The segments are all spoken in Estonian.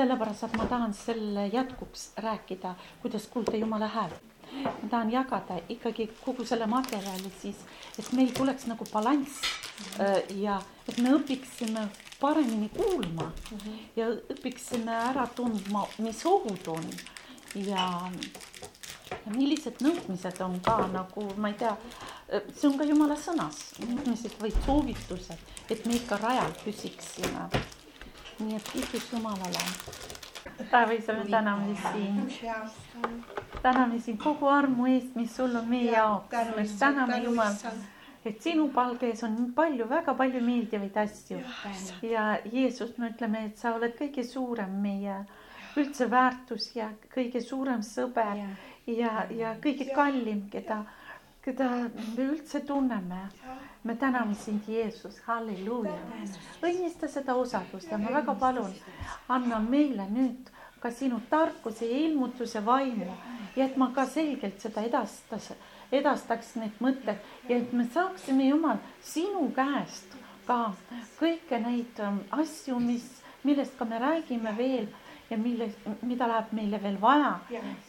sellepärast, et ma tahan selle jätkuks rääkida, kuidas kuulda Jumala häält. ma tahan jagada ikkagi kogu selle materjali siis, et meil tuleks nagu balanss äh, ja et me õpiksime paremini kuulma ja õpiksime ära tundma, mis ohud on ja ja millised nõudmised on ka nagu ma ei tea, see on ka jumala sõnas, nõudmised või soovitused, et me ikka rajal püsiksime. Nii et kiitus Jumalale. Taeva isa, me täname sind, täname sind kogu armu eest, mis sul on meie jaoks, me täname Jumal, et sinu palges on nii palju, väga palju meeldivaid asju. Ja Jeesus, me ütleme, et sa oled kõige suurem meie üldse väärtus ja kõige suurem sõber ja, ja kõige kallim, keda, keda me üldse tunneme. me täname sind, Jeesus, halleluuja. õnnista seda osadust ja ma väga palun, anna meile nüüd ka sinu tarkuse ja ilmutuse vaimu ja et ma ka selgelt seda edastas, edastaks need mõtted ja et me saaksime, Jumal, sinu käest ka kõiki neid ähm, asju, mis, millest ka me räägime veel ja mille, mida läheb meile veel vaja.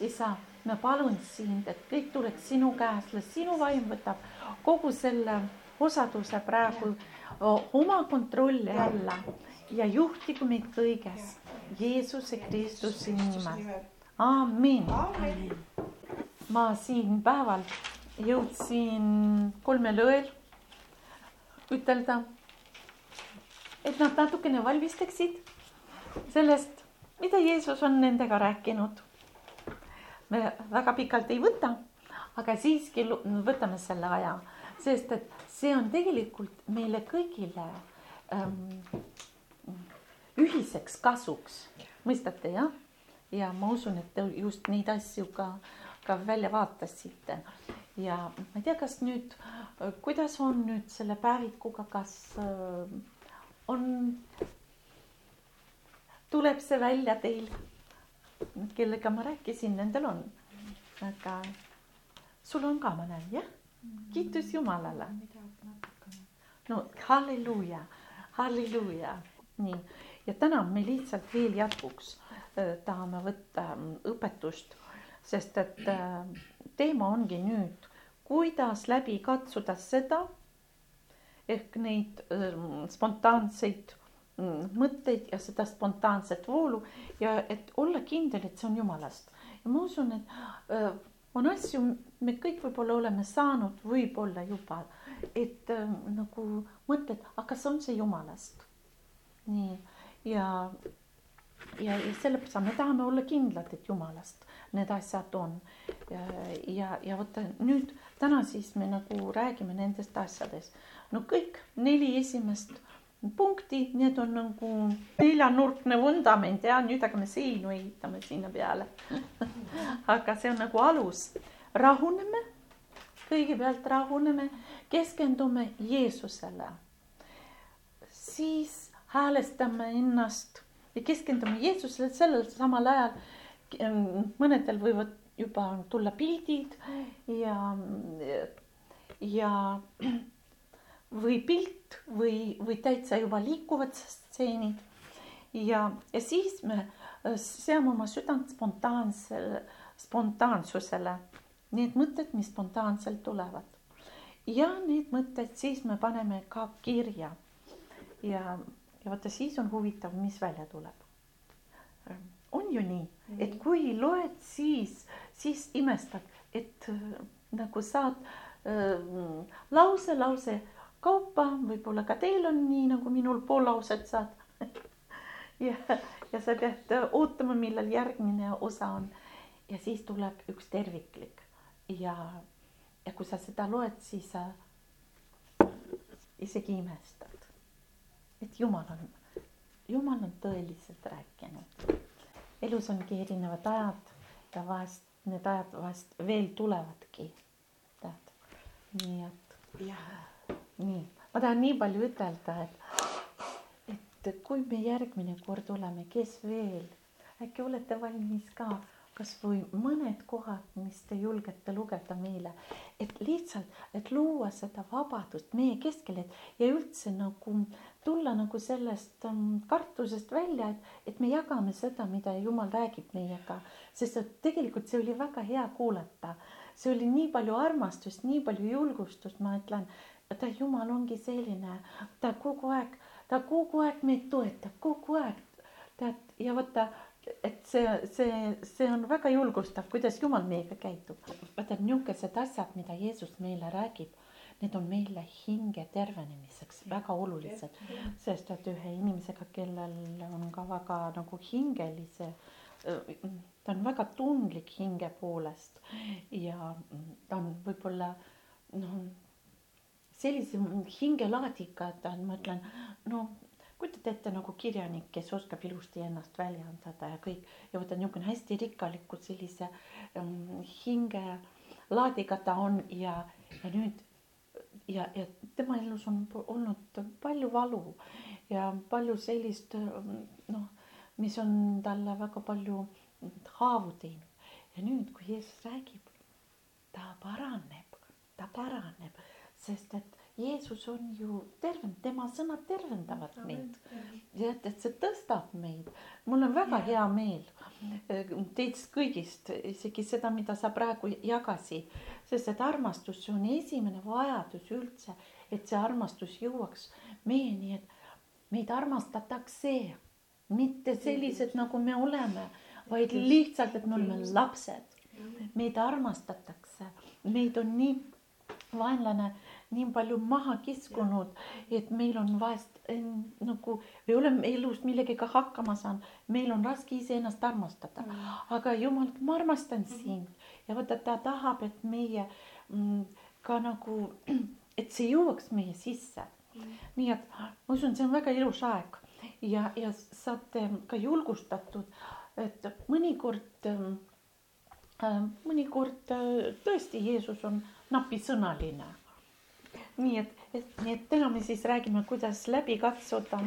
isa, ma palun sind, et kõik tuleks sinu käest, las sinu vaim võtab kogu selle osaduse praegu oma kontrolli alla ja juhtigu meid kõiges Jeesuse Kristuse nimel. amin. ma siin päeval jõudsin kolmel õel ütelda, et nad natukene valmistaksid sellest, mida Jeesus on nendega rääkinud. Me väga pikalt ei võta, aga siiski võtame selle aja, sest et see on tegelikult meile kõigile ähm, ühiseks kasuks, mõistate jah? ja ma usun, et te just neid asju ka, ka välja vaatasite. Ja ma ei tea, kas nüüd, kuidas on nüüd selle päevikuga, kas äh, on, tuleb see välja teil, kellega ma rääkisin, nendel on, aga sul on ka, ma näen, jah? kiitus Jumalale. no halleluuja, halleluuja, nii ja täna me lihtsalt veel jätkuks äh, tahame võtta mm, õpetust, sest et äh, teema ongi nüüd, kuidas läbi katsuda seda ehk neid äh, spontaanseid mm, mõtteid ja seda spontaanset voolu ja et olla kindel, et see on Jumalast ja ma usun, et äh, on asju, me kõik võib-olla oleme saanud, võib-olla juba, et äh, nagu mõtled, aga kas on see Jumalast? nii ja, ja, ja sellepärast me tahame olla kindlad, et Jumalast need asjad on. ja, ja, ja vaata nüüd täna siis me nagu räägime nendest asjadest. no kõik neli esimest punkti, need on nagu neljanurkne vundament ja nüüd hakkame seinu ehitama sinna peale. aga see on nagu alus, rahuneme, kõigepealt rahuneme, keskendume Jeesusele, siis häälestame ennast ja keskendume Jeesusele, sellel samal ajal. Mõnedel võivad juba tulla pildid ja, ja või pilt või, või täitsa juba liikuvad stseenid ja, ja siis me seame oma südant spontaansele, spontaansusele, need mõtted, mis spontaanselt tulevad. ja need mõtted siis me paneme ka kirja ja, ja vaata, siis on huvitav, mis välja tuleb. on ju nii, et kui loed, siis, siis imestad, et äh, nagu saad äh, lause, lause kaupa, võib-olla ka teil on nii, nagu minul pool lauset saad. ja, ja sa pead ootama, millal järgmine osa on ja siis tuleb üks terviklik ja, ja kui sa seda loed, siis sa isegi imestad, et Jumal on, Jumal on tõeliselt rääkinud. elus ongi erinevad ajad ja vahest need ajad vahest veel tulevadki. tead, nii et nii, ma tahan nii palju ütelda, et, et kui me järgmine kord oleme, kes veel, äkki olete valmis ka kasvõi mõned kohad, mis te julgete lugeda meile, et lihtsalt, et luua seda vabadust meie keskel, et ja üldse nagu tulla nagu sellest um, kartusest välja, et, et me jagame seda, mida Jumal räägib meiega, sest et tegelikult see oli väga hea kuulata. see oli nii palju armastust, nii palju julgustust, ma ütlen, ta Jumal ongi selline, ta kogu aeg, ta kogu aeg meid toetab, kogu aeg tead ja vaata et see, see, see on väga julgustav, kuidas Jumal meiega käitub. vaata, niisugused asjad, mida Jeesus meile räägib, need on meile hinge tervenemiseks väga olulised, sest et ühe inimesega, kellel on ka väga nagu hingelise, ta on väga tundlik hinge poolest. Ja ta on võib-olla noh, sellise hingelaadiga, et ma ütlen, no kujutate ette nagu kirjanik, kes oskab ilusti ennast väljendada ja kõik ja vaata niisugune hästi rikkalikult sellise um, hingelaadiga ta on ja, ja nüüd ja, ja tema elus on olnud palju valu ja palju sellist noh, mis on talle väga palju haavu teinud. Ja nüüd, kui Jeesus räägib, ta paraneb, ta paraneb, sest et Jeesus on ju tervend, tema sõnad tervendavad meid. ja et, et see tõstab meid. mul on väga hea meel eh, teist kõigist, isegi seda, mida sa praegu jagasid, sest et armastus on esimene vajadus üldse, et see armastus jõuaks meieni, et meid armastatakse, mitte sellised, nagu me oleme, vaid lihtsalt, et me oleme lapsed. meid armastatakse, meid on nii vaenlane nii palju maha kiskunud, et meil on vahest nagu, me oleme elus millegagi hakkama saanud, meil on raske iseennast armastada. Mm., aga jumal, ma armastan mm. sind. Ja vaata, ta tahab, et meie mm, ka nagu, et see jõuaks meie sisse. Mm.. nii et ma usun, see on väga ilus aeg. Ja, ja saate ka julgustatud, et mõnikord ähm, äh,, mõnikord äh, tõesti Jeesus on napisõnaline nii et, et, nii et täna me siis räägime, kuidas läbi katsuda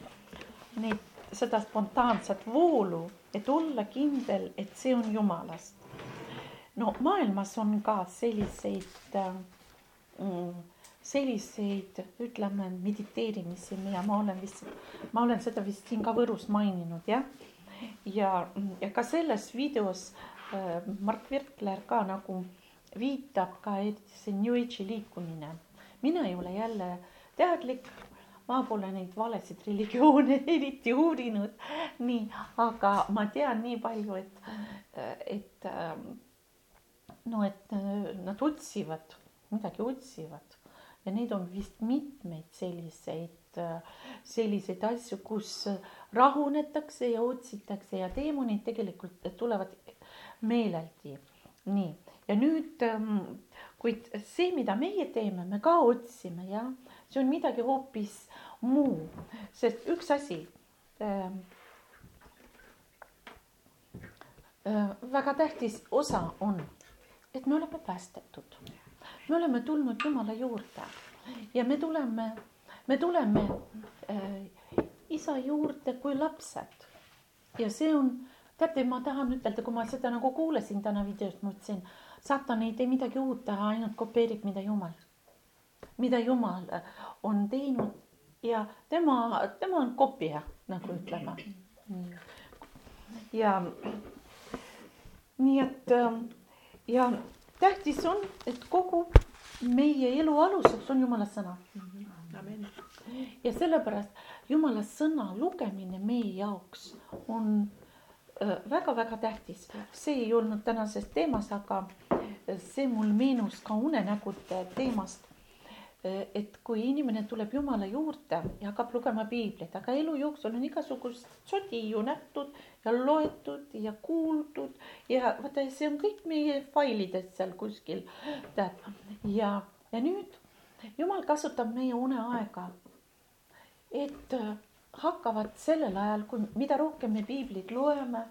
neid, seda spontaanset voolu, et olla kindel, et see on Jumalast. no maailmas on ka selliseid mm, selliseid, ütleme, mediteerimisi ja ma olen vist, ma olen seda vist siin ka Võrus maininud, jah. ja, ja ka selles videos äh, Mart Virkler ka nagu viitab ka, et see New Age'i liikumine mina ei ole jälle teadlik, ma pole neid valesid religioone eriti uurinud, nii, aga ma tean nii palju, et, et no, et nad otsivad, midagi otsivad. Ja neid on vist mitmeid selliseid, selliseid asju, kus rahunetakse ja otsitakse ja teemonid tegelikult tulevad meeleldi. nii, ja nüüd kuid see, mida meie teeme, me ka otsime, jah, see on midagi hoopis muu, sest üks asi äh,. Äh, väga tähtis osa on, et me oleme päästetud, me oleme tulnud Jumala juurde. Ja me tuleme, me tuleme äh, isa juurde kui lapsed. Ja see on, teate, ma tahan ütelda, kui ma seda nagu kuulasin täna videost, mõtlesin satan ei tee midagi uut, ta ainult kopeerib, mida Jumal, mida Jumal on teinud ja tema, tema on kopija, nagu ütleme. ja nii et ja tähtis on, et kogu meie elu aluseks on Jumala sõna. ja sellepärast Jumala sõna lugemine meie jaoks on väga-väga tähtis, see ei olnud tänases teemas, aga see mul meenus ka unenägude teemast. et kui inimene tuleb Jumala juurde ja hakkab lugema piiblit, aga elu jooksul on igasugust sodi ju nähtud ja loetud ja kuuldud ja vaata, see on kõik meie failides seal kuskil tead ja, ja nüüd Jumal kasutab meie uneaega, et hakkavad sellel ajal, kui, mida rohkem me piiblit loeme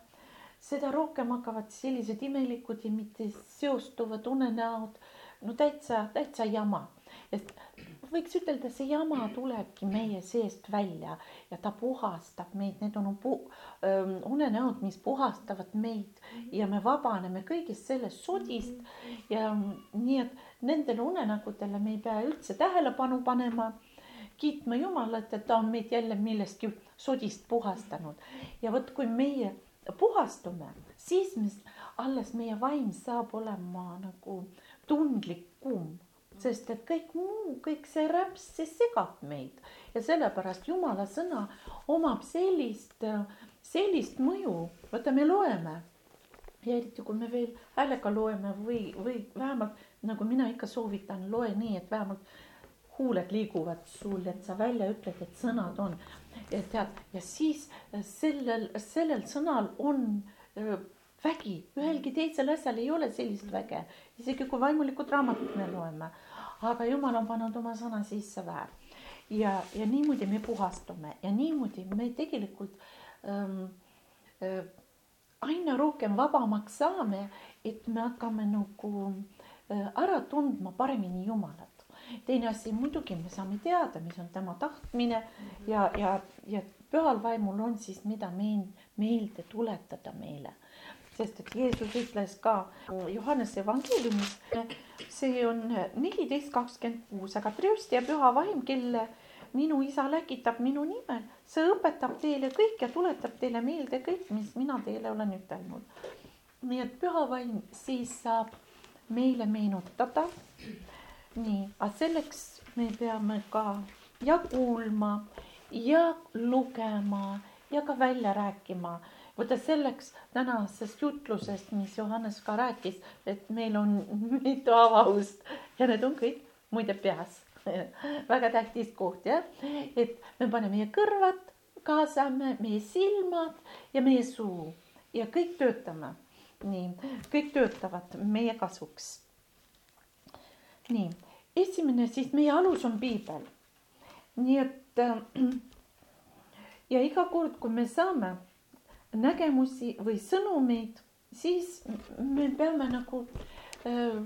seda rohkem hakkavad sellised imelikud ja mitte seostuvad unenäod, no täitsa, täitsa jama. et võiks ütelda, see jama tulebki meie seest välja ja ta puhastab meid, need on pu-, unenäod, mis puhastavad meid ja me vabaneme kõigest sellest sodist. Ja nii, et nendele unenägudele me ei pea üldse tähelepanu panema, kiitma Jumalat, et ta on meid jälle millestki sodist puhastanud. Ja vot, kui meie puhastume, siis me, alles meie vaim saab olema nagu tundlikum sest et kõik muu, kõik see räps, see segab meid. Ja sellepärast Jumala sõna omab sellist, sellist mõju, vaata, me loeme. Ja eriti kui me veel häälega loeme või, või vähemalt nagu mina ikka soovitan, loe nii, et vähemalt huuled liiguvad sul, et sa välja ütled, et sõnad on. Tead, ja siis sellel, sellel sõnal on vägi, ühelgi teisel asjal ei ole sellist väge, isegi kui vaimulikud raamatut me loeme aga jumal on pannud oma sõna sisse väär. ja, ja niimoodi me puhastume ja niimoodi me tegelikult ähm, äh, aina rohkem vabamaks saame, et me hakkame nagu äh, ära tundma paremini Jumalat. Teine asi muidugi me saame teada, mis on tema tahtmine ja, ja, ja pühal vaimul on siis, mida meil meelde tuletada meile sest et Jeesus ütles ka Johannese evangeeliumis, see on neliteist kakskümmend kuus, aga trööst ja püha vaim, kelle minu isa läkitab minu nimel, see õpetab teile kõik ja tuletab teile meelde kõik, mis mina teile olen ütelnud. nii et püha vaim siis saab meile meenutada. Nii, aga selleks me peame ka ja kuulma ja lugema ja ka välja rääkima vaata selleks tänasest jutlusest, mis Johannes ka rääkis, et meil on mitu avahust ja need on kõik muide peas. väga tähtis koht jah, et me paneme meie kõrvad, kaasame meie silmad ja meie suu ja kõik töötame. nii, kõik töötavad meie kasuks. nii, esimene siis meie alus on piibel. nii et ja iga kord, kui me saame nägemusi või sõnumeid, siis me peame nagu äh,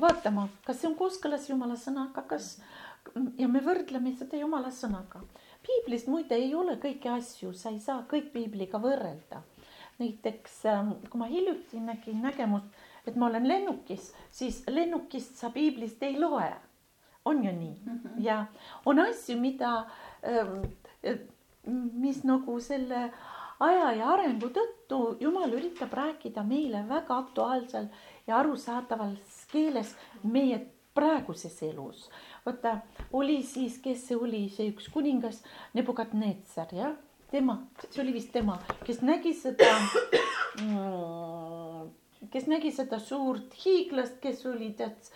vaatama, kas see on kooskõlas Jumala sõnaga, kas ja me võrdleme seda Jumala sõnaga. piiblis muide ei ole kõiki asju, sa ei saa kõik piibliga võrrelda. näiteks äh, kui ma hiljuti nägin nägemust, et ma olen lennukis, siis lennukist sa piiblist ei loe. On ju nii mm? -hmm. ja on asju, mida äh,, mis nagu selle aja ja arengu tõttu Jumal üritab rääkida meile väga aktuaalsel ja arusaadavas keeles meie praeguses elus. vaata, oli siis, kes see oli, see üks kuningas Nebukadnetsar, jah, tema, see oli vist tema, kes nägi seda mm, kes nägi seda suurt hiiglast, kes oli tead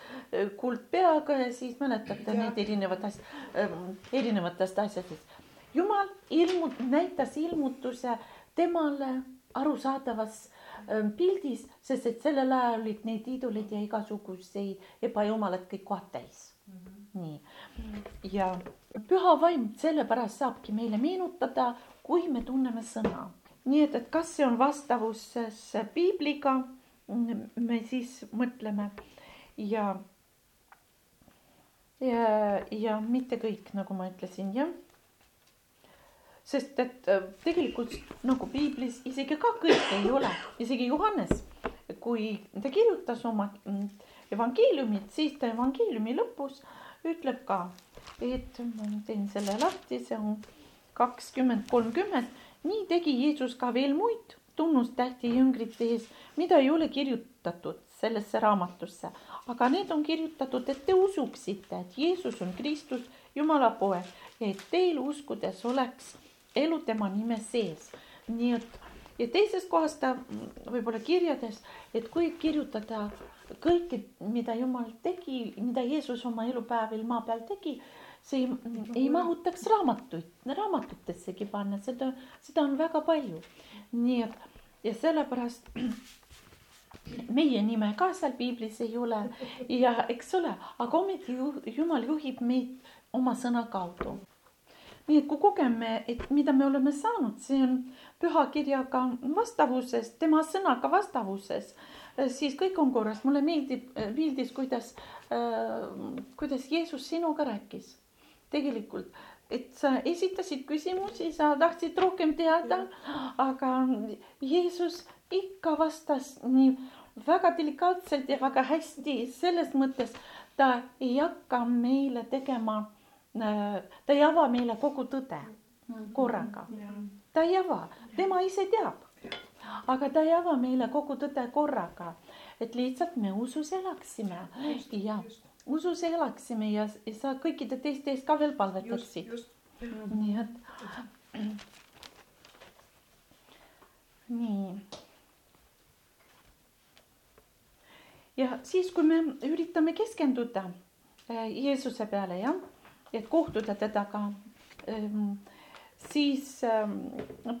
kuldpeaga ja siis mäletate need erinevad asjad, ähm, erinevatest asjadest jumal ilmut-, näitas ilmutuse temale arusaadavas ähm, pildis, sest et sellel ajal olid neid iidoleid ja igasuguseid ebajumalad kõik kohad täis mm. -hmm. nii -hmm. ja püha vaim sellepärast saabki meile meenutada, kui me tunneme sõna. nii et, et kas see on vastavuses piibliga, me siis mõtleme ja ja, ja mitte kõik, nagu ma ütlesin, jah. Sest et äh, tegelikult nagu piiblis isegi ka kõik ei ole, isegi Johannes, kui ta kirjutas oma mm, evangeeliumit, siis ta evangeeliumi lõpus ütleb ka, et ma teen selle lahti, see on kakskümmend, kolmkümmend, nii tegi Jeesus ka veel muid tunnustähti jüngrite ees, mida ei ole kirjutatud sellesse raamatusse, aga need on kirjutatud, et te usuksite, et Jeesus on Kristus, Jumala poeg ja et teil uskudes oleks elu tema nime sees. nii et ja teises kohas ta võib-olla kirjades, et kui kirjutada kõike, mida Jumal tegi, mida Jeesus oma elupäevil maa peal tegi, see ei, ei mahutaks raamatuid, raamatutessegi panna, seda, seda on väga palju. nii et ja sellepärast meie nime ka seal piiblis ei ole ja eks ole, aga ometi Jumal juhib meid oma sõna kaudu nii et kui kogeme, et mida me oleme saanud, see on pühakirjaga vastavuses, tema sõnaga vastavuses, siis kõik on korras. mulle meeldib, meeldis, kuidas, kuidas Jeesus sinuga rääkis. tegelikult, et sa esitasid küsimusi, sa tahtsid rohkem teada, aga Jeesus ikka vastas nii väga delikaatselt ja väga hästi. Selles mõttes, ta ei hakka meile tegema Äh, ta ei ava meile kogu tõde korraga. ta ei ava, tema ise teab. aga ta ei ava meile kogu tõde korraga, et lihtsalt me usus elaksime. Ja usus elaksime ja sa kõikide teiste eest ka veel palvetaksid. nii et. nii. ja siis, kui me üritame keskenduda äh, Jeesuse peale, jah et kohtuda temaga, ehm, siis ehm,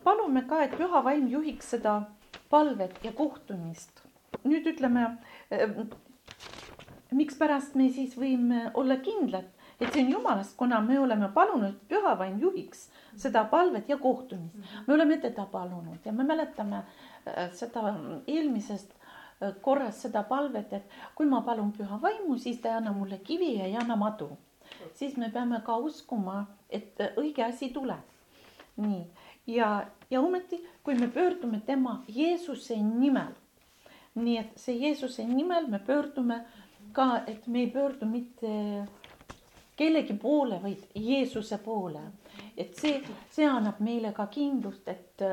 palume ka, et püha vaim juhiks seda palvet ja kohtumist. nüüd ütleme, ehm, mikspärast me siis võime olla kindlad, et see on jumalast, kuna me oleme palunud, püha vaim juhiks seda palvet ja kohtumist. me oleme teda palunud ja me mäletame äh, seda eelmisest äh, korras seda palvet, et kui ma palun püha vaimu, siis ta ei anna mulle kivi ja ei anna madu siis me peame ka uskuma, et õige asi tuleb. nii, ja, ja ometi, kui me pöördume tema Jeesuse nimel, nii et see Jeesuse nimel me pöördume ka, et me ei pöördu mitte kellegi poole, vaid Jeesuse poole. et see, see annab meile ka kindlust, et,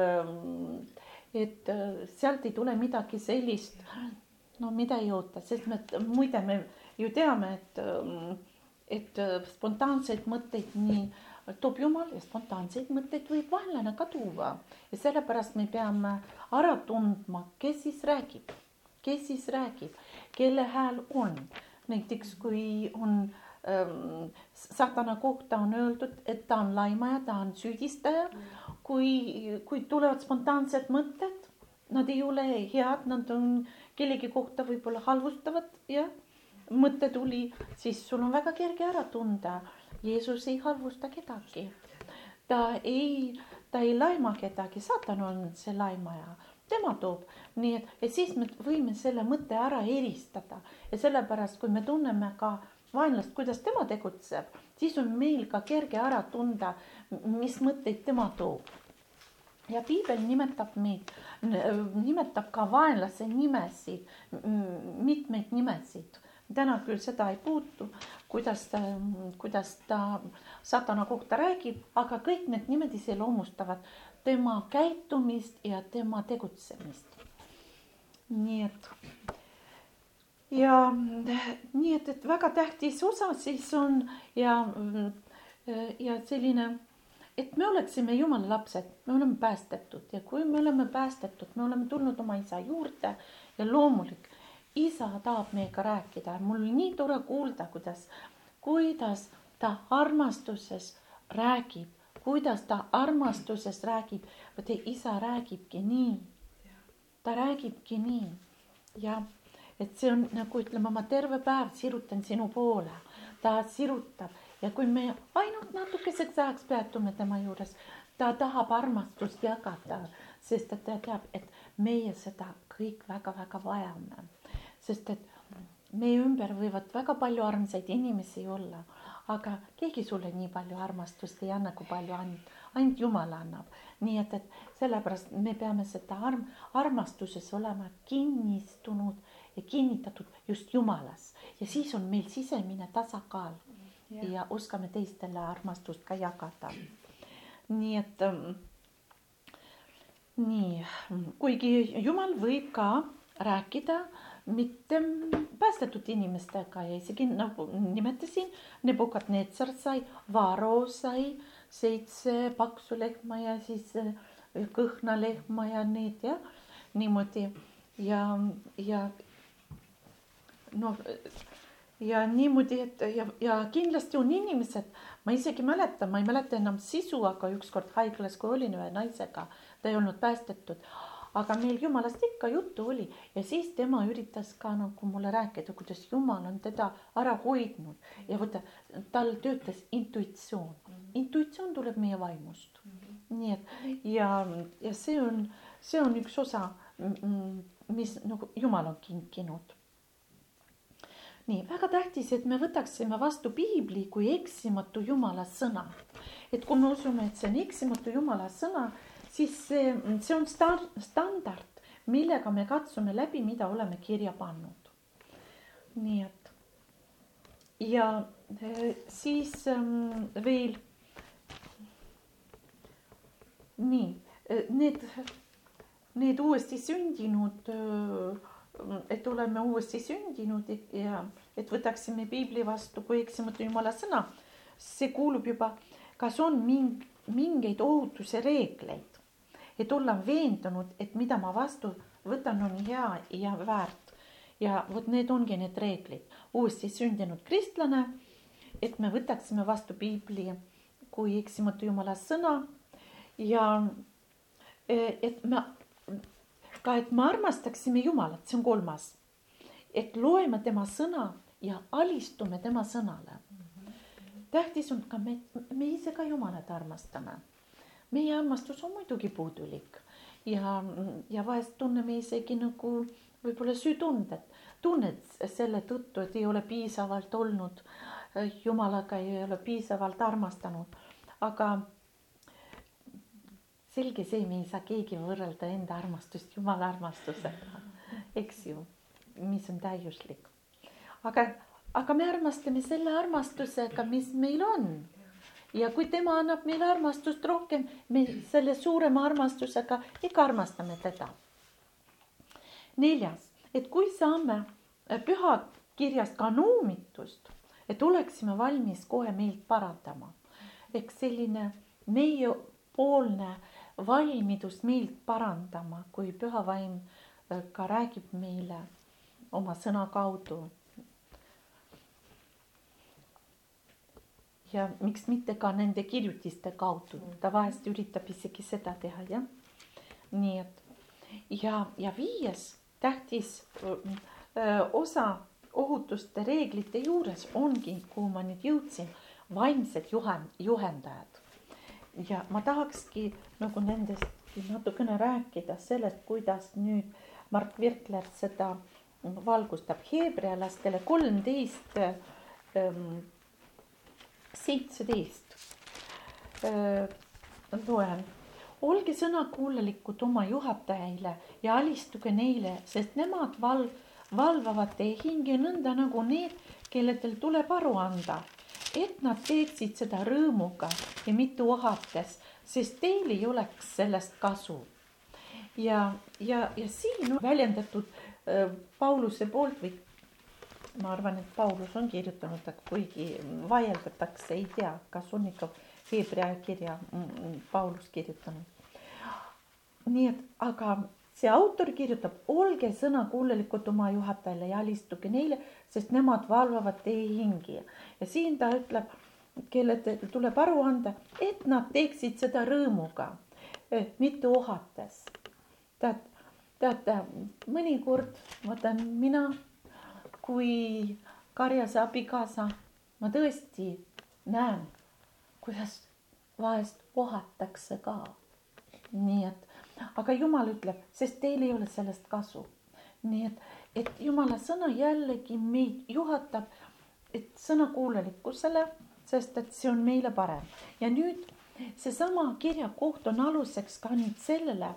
et sealt ei tule midagi sellist, no mida ei oota, sest me muide, me ju teame, et et äh, spontaanseid mõtteid nii toob Jumal ja spontaanseid mõtteid võib vaenlane ka tuua. ja sellepärast me peame ära tundma, kes siis räägib, kes siis räägib, kelle hääl on. näiteks kui on ähm, satana kohta on öeldud, et ta on laimaja, ta on süüdistaja. kui, kui tulevad spontaansed mõtted, nad ei ole head, nad on kellegi kohta võib-olla halvustavad, jah mõte tuli, siis sul on väga kerge ära tunda. Jeesus ei halvusta kedagi. ta ei, ta ei laima kedagi, saatan on see laimaja, tema toob, nii et, et siis me võime selle mõtte ära eristada. Ja sellepärast, kui me tunneme ka vaenlast, kuidas tema tegutseb, siis on meil ka kerge ära tunda, mis mõtteid tema toob. Ja piibel nimetab meid, nimetab ka vaenlase nimesid, mitmeid nimesid. Täna küll seda ei puutu, kuidas ta, kuidas ta satana kohta räägib, aga kõik need nimed iseloomustavad tema käitumist ja tema tegutsemist. nii et ja nii et, et väga tähtis osa siis on ja, ja selline, et me oleksime Jumala lapsed, me oleme päästetud ja kui me oleme päästetud, me oleme tulnud oma isa juurde ja loomulik isa tahab meiega rääkida ja mul nii tore kuulda, kuidas, kuidas ta armastuses räägib, kuidas ta armastuses räägib. vot isa räägibki nii. ta räägibki nii ja et see on nagu ütleme, ma terve päev sirutan sinu poole, ta sirutab ja kui me ainult natukeseks ajaks peatume tema juures, ta tahab armastust jagada, sest et ta teab, et meie seda kõik väga-väga vajame sest et meie ümber võivad väga palju armsaid inimesi olla, aga keegi sulle nii palju armastust ei anna, kui palju ainult, ainult Jumal annab. nii et, et sellepärast me peame seda arm, armastuses olema kinnistunud ja kinnitatud just Jumalas ja siis on meil sisemine tasakaal ja, ja oskame teistele armastust ka jagada. nii et ähm, nii, kuigi Jumal võib ka rääkida mitte päästetud inimestega ja isegi nagu nimetasin, Nebukadnetsar sai, Varo sai seitse paksu lehma ja siis eh, kõhna lehma ja need jah, niimoodi. Ja, ja noh, ja niimoodi, et ja, ja kindlasti on inimesed, ma isegi mäletan, ma ei mäleta enam sisu, aga ükskord haiglas, kui olin ühe naisega, ta ei olnud päästetud aga meil jumalast ikka juttu oli ja siis tema üritas ka nagu mulle rääkida, kuidas jumal on teda ära hoidnud ja vaata, tal töötas intuitsioon. intuitsioon tuleb meie vaimust. nii et ja, ja see on, see on üks osa, mis nagu jumal on kinkinud nii väga tähtis, et me võtaksime vastu piibli kui eksimatu Jumala sõna. et kui me usume, et see on eksimatu Jumala sõna, siis see, see on star-, standard, millega me katsume läbi, mida oleme kirja pannud. nii et ja eh, siis ähm, veel. nii, eh, need, need uuesti sündinud äh, et oleme uuesti sündinud ja et võtaksime piibli vastu kui eksimatu Jumala sõna. see kuulub juba, kas on ming, mingeid ohutuse reegleid, et olla veendunud, et mida ma vastu võtan, on hea ja väärt. ja vot need ongi need reeglid, uuesti sündinud kristlane, et me võtaksime vastu piibli kui eksimatu Jumala sõna ja et me ka, et me armastaksime Jumalat, see on kolmas. et loeme tema sõna ja alistume tema sõnale. tähtis on ka me, me ise ka Jumalat armastame. Meie armastus on muidugi puudulik. Ja, ja vahest tunneme isegi nagu võib-olla süütundet, tunned selle tõttu, et ei ole piisavalt olnud. Jumalaga, ei ole piisavalt armastanud, aga selge see, me ei saa keegi võrrelda enda armastust Jumala armastusega, eks ju, mis on täiuslik. aga, aga me armastame selle armastusega, mis meil on. Ja kui tema annab meile armastust rohkem, me selle suurema armastusega ikka armastame teda. neljas, et kui saame pühakirjast ka noomitust, et oleksime valmis kohe meelt parandama. eks selline meiepoolne äh, valmidust meelt parandama, kui püha vaim äh, ka räägib meile oma sõna kaudu. Ja miks mitte ka nende kirjutiste kaudu, ta vahest üritab isegi seda teha, jah. nii et. Ja, ja viies tähtis öö, osa ohutuste reeglite juures ongi, kuhu ma nüüd jõudsin, vaimsed juhend, juhendajad. Ja ma tahakski nagu nendest natukene rääkida sellest, kuidas nüüd Mart Virkler seda valgustab heebrealastele. kolmteist, seitseteist. Loen, olge sõnakuulelikud oma juhatajaile ja alistuge neile, sest nemad val-, valvavad teie hinge nõnda nagu need, kellel teil tuleb aru anda et nad teeksid seda rõõmuga ja mitte ohates, sest teil ei oleks sellest kasu. ja, ja, ja siin on väljendatud äh, Pauluse poolt või ma arvan, et Paulus on kirjutanud, kuigi vaieldatakse, ei tea, kas on ikka Hebra kirja mm, mm, Paulus kirjutanud. nii et, aga see autor kirjutab, olge sõnakuulelikud oma juhatajale ja alistuge neile, sest nemad valvavad teie hingi. ja siin ta ütleb, kelle tuleb aru anda, et nad teeksid seda rõõmuga, mitte ohates. tead, teate, mõnikord vaatan mina kui karjas abikaasa, ma tõesti näen, kuidas vahest ohatakse ka. nii et aga Jumal ütleb, sest teil ei ole sellest kasu. nii et, et Jumala sõna jällegi meid juhatab, et sõnakuulelikkusele, sest et see on meile parem. ja nüüd seesama kirja koht on aluseks ka nüüd sellele,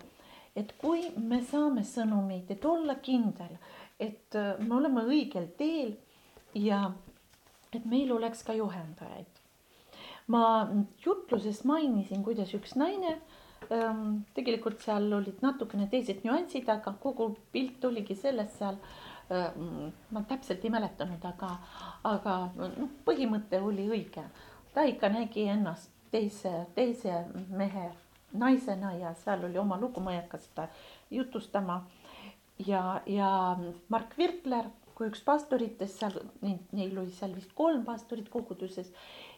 et kui me saame sõnumeid, et olla kindel, et äh, me oleme õigel teel ja et meil oleks ka juhendajaid. ma jutluses mainisin, kuidas üks naine Ehm, tegelikult seal olid natukene teised nüansid, aga kogu pilt oligi selles seal. Ehm, ma täpselt ei mäletanud, aga, aga noh, põhimõte oli õige. ta ikka nägi ennast teise, teise mehe naisena ja seal oli oma lugu, ma ei hakka seda jutustama. Ja, ja Mark Virkler kui üks pastoritest seal, neil oli seal vist kolm pastorit koguduses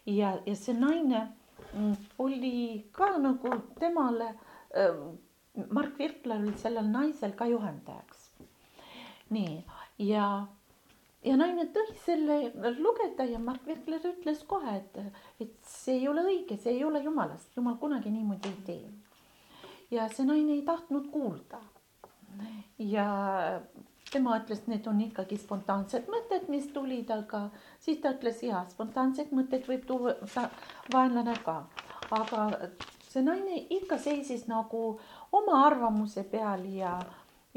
ja, ja see naine Mm, oli ka nagu temale ähm, Mark Virkler oli sellel naisel ka juhendajaks. nii, ja, ja naine tõi selle lugeda ja Mark Virkler ütles kohe, et, et see ei ole õige, see ei ole jumalast, jumal kunagi niimoodi ei tee. ja see naine ei tahtnud kuulda. Ja tema ütles, need on ikkagi spontaansed mõtted, mis tulid, aga siis ta ütles ja spontaanseid mõtteid võib tuua vaenlane ka, aga see naine ikka seisis nagu oma arvamuse peal ja,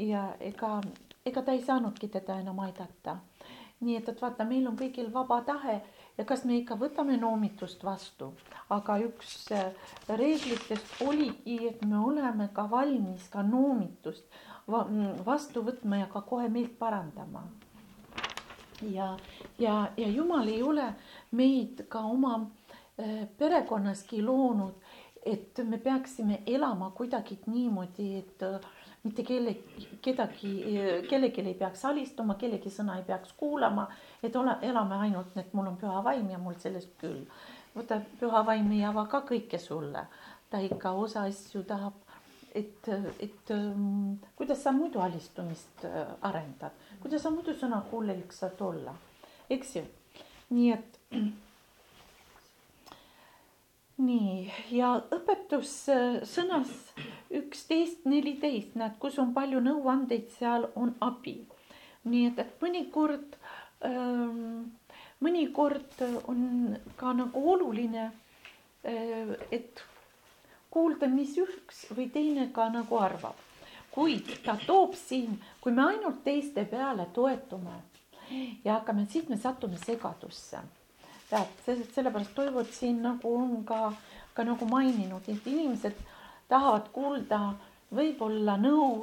ja ega, ega ta ei saanudki teda enam aidata. nii et, et vaata, meil on kõigil vaba tahe ja kas me ikka võtame noomitust vastu, aga üks äh, reeglitest oligi, et me oleme ka valmis ka noomitust vastu võtma ja ka kohe meelt parandama. ja, ja, ja Jumal ei ole meid ka oma äh, perekonnaski loonud et me peaksime elama kuidagi niimoodi, et äh, mitte kelle, kedagi, kellelgi ei peaks alistuma, kellegi sõna ei peaks kuulama, et ole, elame ainult, et mul on püha vaim ja mul sellest küll. vaata, püha vaim ei ava ka kõike sulle, ta ikka osa asju tahab, et, et ähm, kuidas sa muidu alistumist äh, arendad, kuidas sa muidu sõnakuulelik saad olla, eks ju. nii et nii, ja õpetus äh, sõnas üksteist, neliteist, näed, kus on palju nõuandeid, seal on abi. nii et, et mõnikord ähm,, mõnikord on ka nagu oluline äh,, et kuulda, mis üks või teine ka nagu arvab. kuid ta toob siin, kui me ainult teiste peale toetume ja hakkame, siis me satume segadusse tead, sellepärast toivud siin nagu on ka, ka nagu maininud, et inimesed tahavad kuulda võib-olla nõu,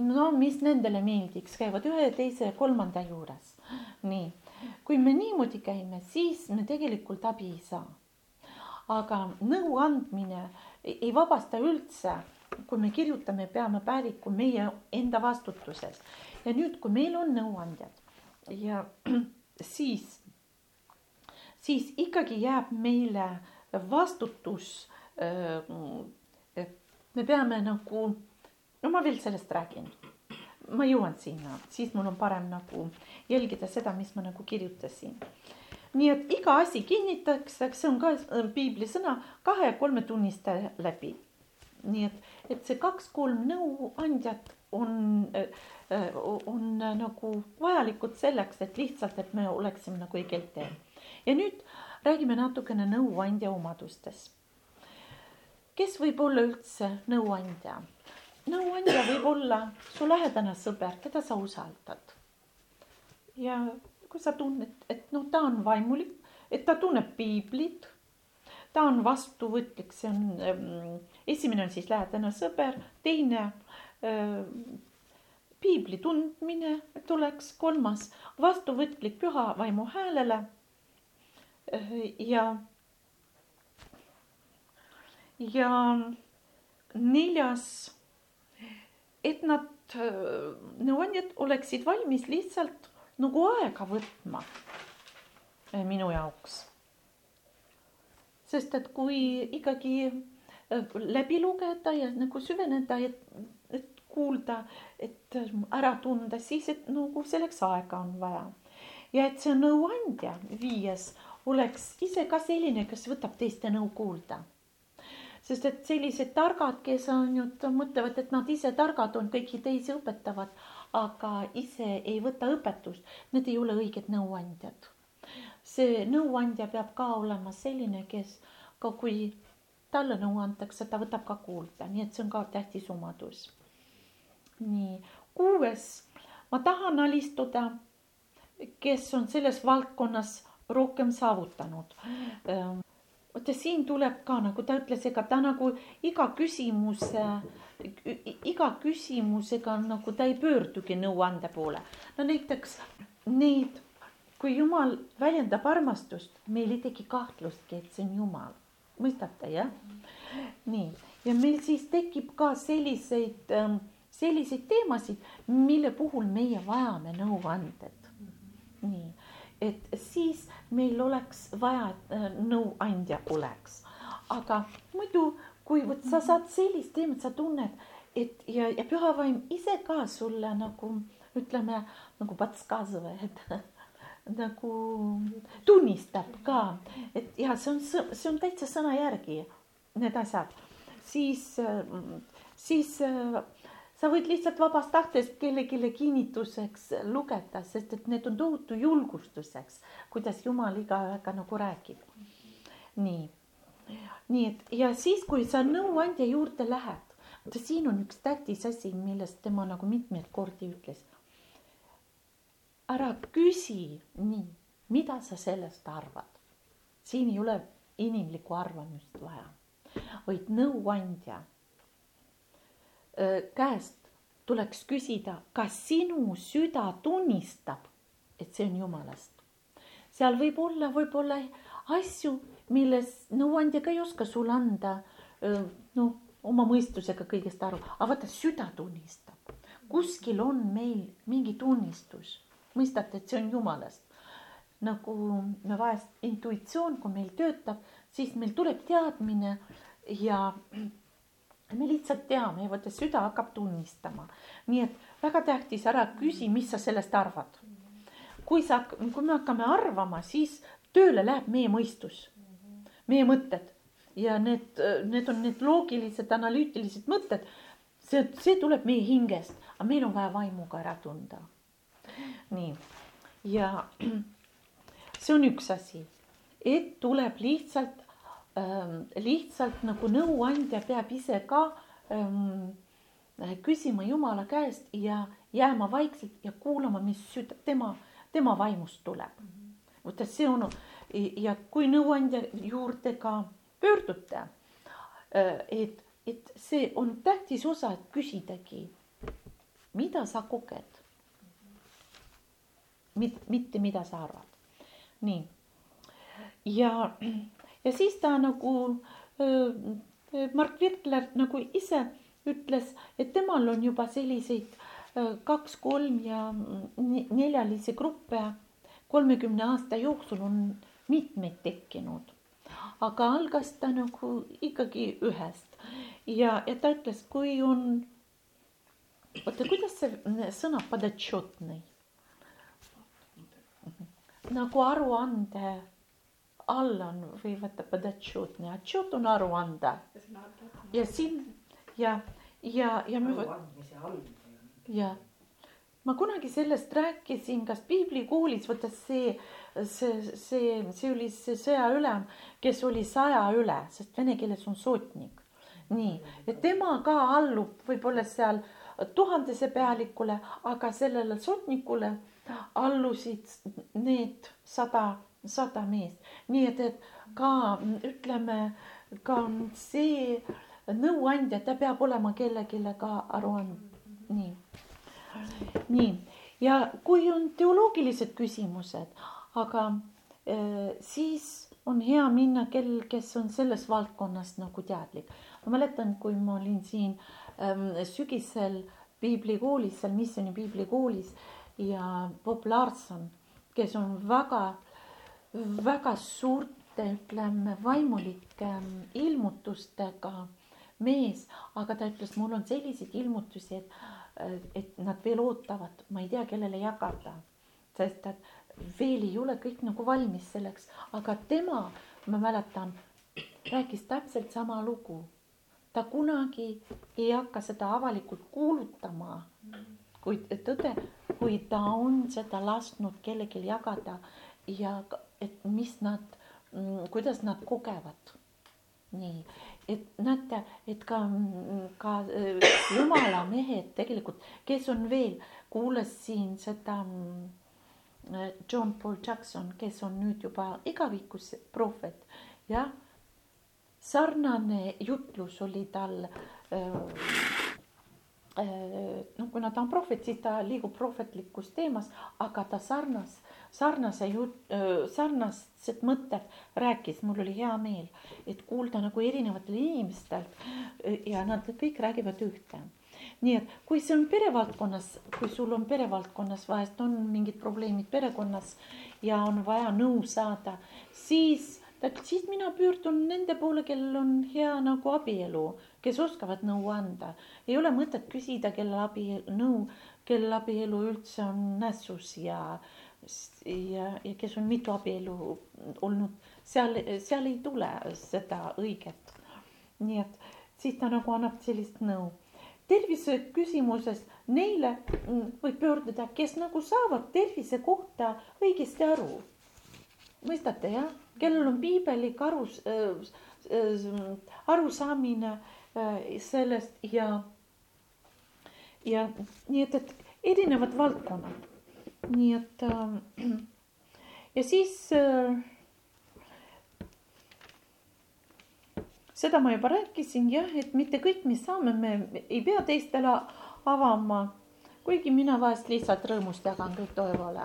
no mis nendele meeldiks, käivad ühe, teise, kolmanda juures. nii, kui me niimoodi käime, siis me tegelikult abi ei saa. aga nõu andmine ei vabasta üldse, kui me kirjutame, peame päeviku meie enda vastutuses ja nüüd, kui meil on nõuandjad ja siis siis ikkagi jääb meile vastutus. me peame nagu, no ma veel sellest räägin, ma jõuan sinna, siis mul on parem nagu jälgida seda, mis ma nagu kirjutasin. Nii et iga asi kinnitatakse, see on ka piibli sõna kahe-kolme tunniste läbi. nii et, et see kaks-kolm nõuandjat on, on nagu vajalikud selleks, et lihtsalt, et me oleksime nagu õigel teel ja nüüd räägime natukene nõuandja omadustest. kes võib olla üldse nõuandja? nõuandja võib olla su lähedane sõber, keda sa usaldad. ja kui sa tunned, et noh, ta on vaimulik, et ta tunneb piiblit, ta on vastuvõtlik, see on ähm, esimene on siis lähedane sõber, teine äh, piibli tundmine tuleks, kolmas vastuvõtlik püha vaimu häälele ja, ja neljas, et nad, nõuandjad oleksid valmis lihtsalt nagu aega võtma eh, minu jaoks. sest et kui ikkagi eh, läbi lugeda ja nagu süveneda, et, et kuulda, et ära tunda, siis et nagu selleks aega on vaja. ja et see nõuandja, viies oleks ise ka selline, kes võtab teiste nõu kuulda. sest et sellised targad, kes on ju, mõtlevad, et nad ise targad on, kõiki teisi õpetavad, aga ise ei võta õpetust, need ei ole õiged nõuandjad. see nõuandja peab ka olema selline, kes ka kui talle nõu antakse, ta võtab ka kuulda, nii et see on ka tähtis omadus. nii, kuues, ma tahan alistuda, kes on selles valdkonnas rohkem saavutanud. Ehm, vaata siin tuleb ka nagu ta ütles, ega ta nagu iga küsimuse, iga küsimusega nagu ta ei pöördugi nõuande poole. no näiteks neid, kui Jumal väljendab armastust, meil ei teki kahtlustki, et see on Jumal, mõistate jah? nii, ja meil siis tekib ka selliseid, ehm, selliseid teemasid, mille puhul meie vajame nõuanded. nii et siis meil oleks vaja, et äh, nõuandja oleks. aga muidu, kui vot sa saad sellist teemat, sa tunned, et ja, ja püha vaim ise ka sulle nagu ütleme nagu et nagu tunnistab ka, et ja see on, see on täitsa sõna järgi need asjad, siis, siis sa võid lihtsalt vabast tahtest kellelegi kinnituseks lugeda, sest et need on tohutu julgustuseks, kuidas Jumal igaühega nagu räägib. nii, nii et ja siis, kui sa nõuandja juurde lähed, vaata siin on üks tähtis asi, millest tema nagu mitmeid kordi ütles. ära küsi nii, mida sa sellest arvad. siin ei ole inimlikku arvamust vaja, vaid nõuandja käest tuleks küsida, kas sinu süda tunnistab, et see on Jumalast. seal võib olla võib-olla asju, milles nõuandja ka ei oska sulle anda noh, oma mõistusega kõigest aru, aga vaata, süda tunnistab. kuskil on meil mingi tunnistus, mõistate, et see on Jumalast. nagu me vahest intuitsioon, kui meil töötab, siis meil tuleb teadmine ja me lihtsalt teame ja vaata süda hakkab tunnistama. nii et väga tähtis, ära küsi, mis sa sellest arvad. kui sa, kui me hakkame arvama, siis tööle läheb meie mõistus, meie mõtted ja need, need on need loogilised, analüütilised mõtted. see, see tuleb meie hingest, aga meil on vaja vaimuga ära tunda. nii ja see on üks asi, et tuleb lihtsalt Ähm, lihtsalt nagu nõuandja peab ise ka ähm, küsima Jumala käest ja jääma vaikselt ja kuulama, mis süda, tema, tema vaimust tuleb. vaata, see on ja kui nõuandja juurde ka pöördute, äh, et, et see on tähtis osa, et küsidagi, mida sa koged. mitte, mida sa arvad. nii ja ja siis ta nagu Mart Virkler nagu ise ütles, et temal on juba selliseid kaks, kolm ja neljalisi gruppe kolmekümne aasta jooksul on mitmeid tekkinud. aga algas ta nagu ikkagi ühest ja, ja ta ütles, kui on, oota, kuidas see sõna nagu aruande all on või vaata подотчетный, отчет on aruande. ja siin ja, ja, ja me. ja ma kunagi sellest rääkisin, kas piiblikoolis, vaata see, see, see, see oli see sõjaülem, kes oli saja üle, sest vene keeles on sotnik. nii, ja tema ka allub võib-olla seal tuhandese pealikule, aga sellele sotnikule allusid need sada sada meest, nii et, et ka ütleme ka see nõuandja, ta peab olema kellelegi ka aru andma, nii. nii, ja kui on teoloogilised küsimused, aga äh, siis on hea minna kell, kes on selles valdkonnas nagu teadlik. ma mäletan, kui ma olin siin ähm, sügisel piiblikoolis, seal Missioni piiblikoolis ja Bob Larson, kes on väga väga suurte, ütleme, vaimulike ähm, ilmutustega mees, aga ta ütles, mul on selliseid ilmutusi, et, et nad veel ootavad, ma ei tea, kellele jagada, sest et veel ei ole kõik nagu valmis selleks, aga tema, ma mäletan, rääkis täpselt sama lugu. ta kunagi ei hakka seda avalikult kuulutama, kuid tõde, kui ta on seda lasknud kellelgi jagada ja et mis nad, mm, kuidas nad kogevad. nii, et näete, et ka, ka äh, jumala mehed tegelikult, kes on veel, kuulas siin seda mm, John Paul Jackson, kes on nüüd juba igavikus prohvet, jah. sarnane jutlus oli tal äh, noh, kuna ta on prohvet, siis ta liigub prohvetlikus teemas, aga ta sarnas, sarnase jut-, sarnased mõtted rääkis, mul oli hea meel, et kuulda nagu erinevatel inimestelt ja nad kõik räägivad ühte. Nii et kui see on perevaldkonnas, kui sul on perevaldkonnas vahest on mingid probleemid perekonnas ja on vaja nõu saada, siis siis mina pöördun nende poole, kellel on hea nagu abielu, kes oskavad nõu anda. ei ole mõtet küsida, kellel abi, nõu, kellel abielu üldse on nässus ja, ja, ja kes on mitu abielu olnud, seal, seal ei tule seda õiget. nii et siis ta nagu annab sellist nõu. Tervise küsimuses neile võib pöörduda, kes nagu saavad tervise kohta õigesti aru. mõistate jah? kellel on piibelik arus äh,, äh, arusaamine äh, sellest ja, ja nii et, et erinevad valdkonnad. nii et äh, ja siis äh, seda ma juba rääkisin jah, et mitte kõik, mis saame, me ei pea teistele avama. kuigi mina vahest lihtsalt rõõmust jagan kõik toevale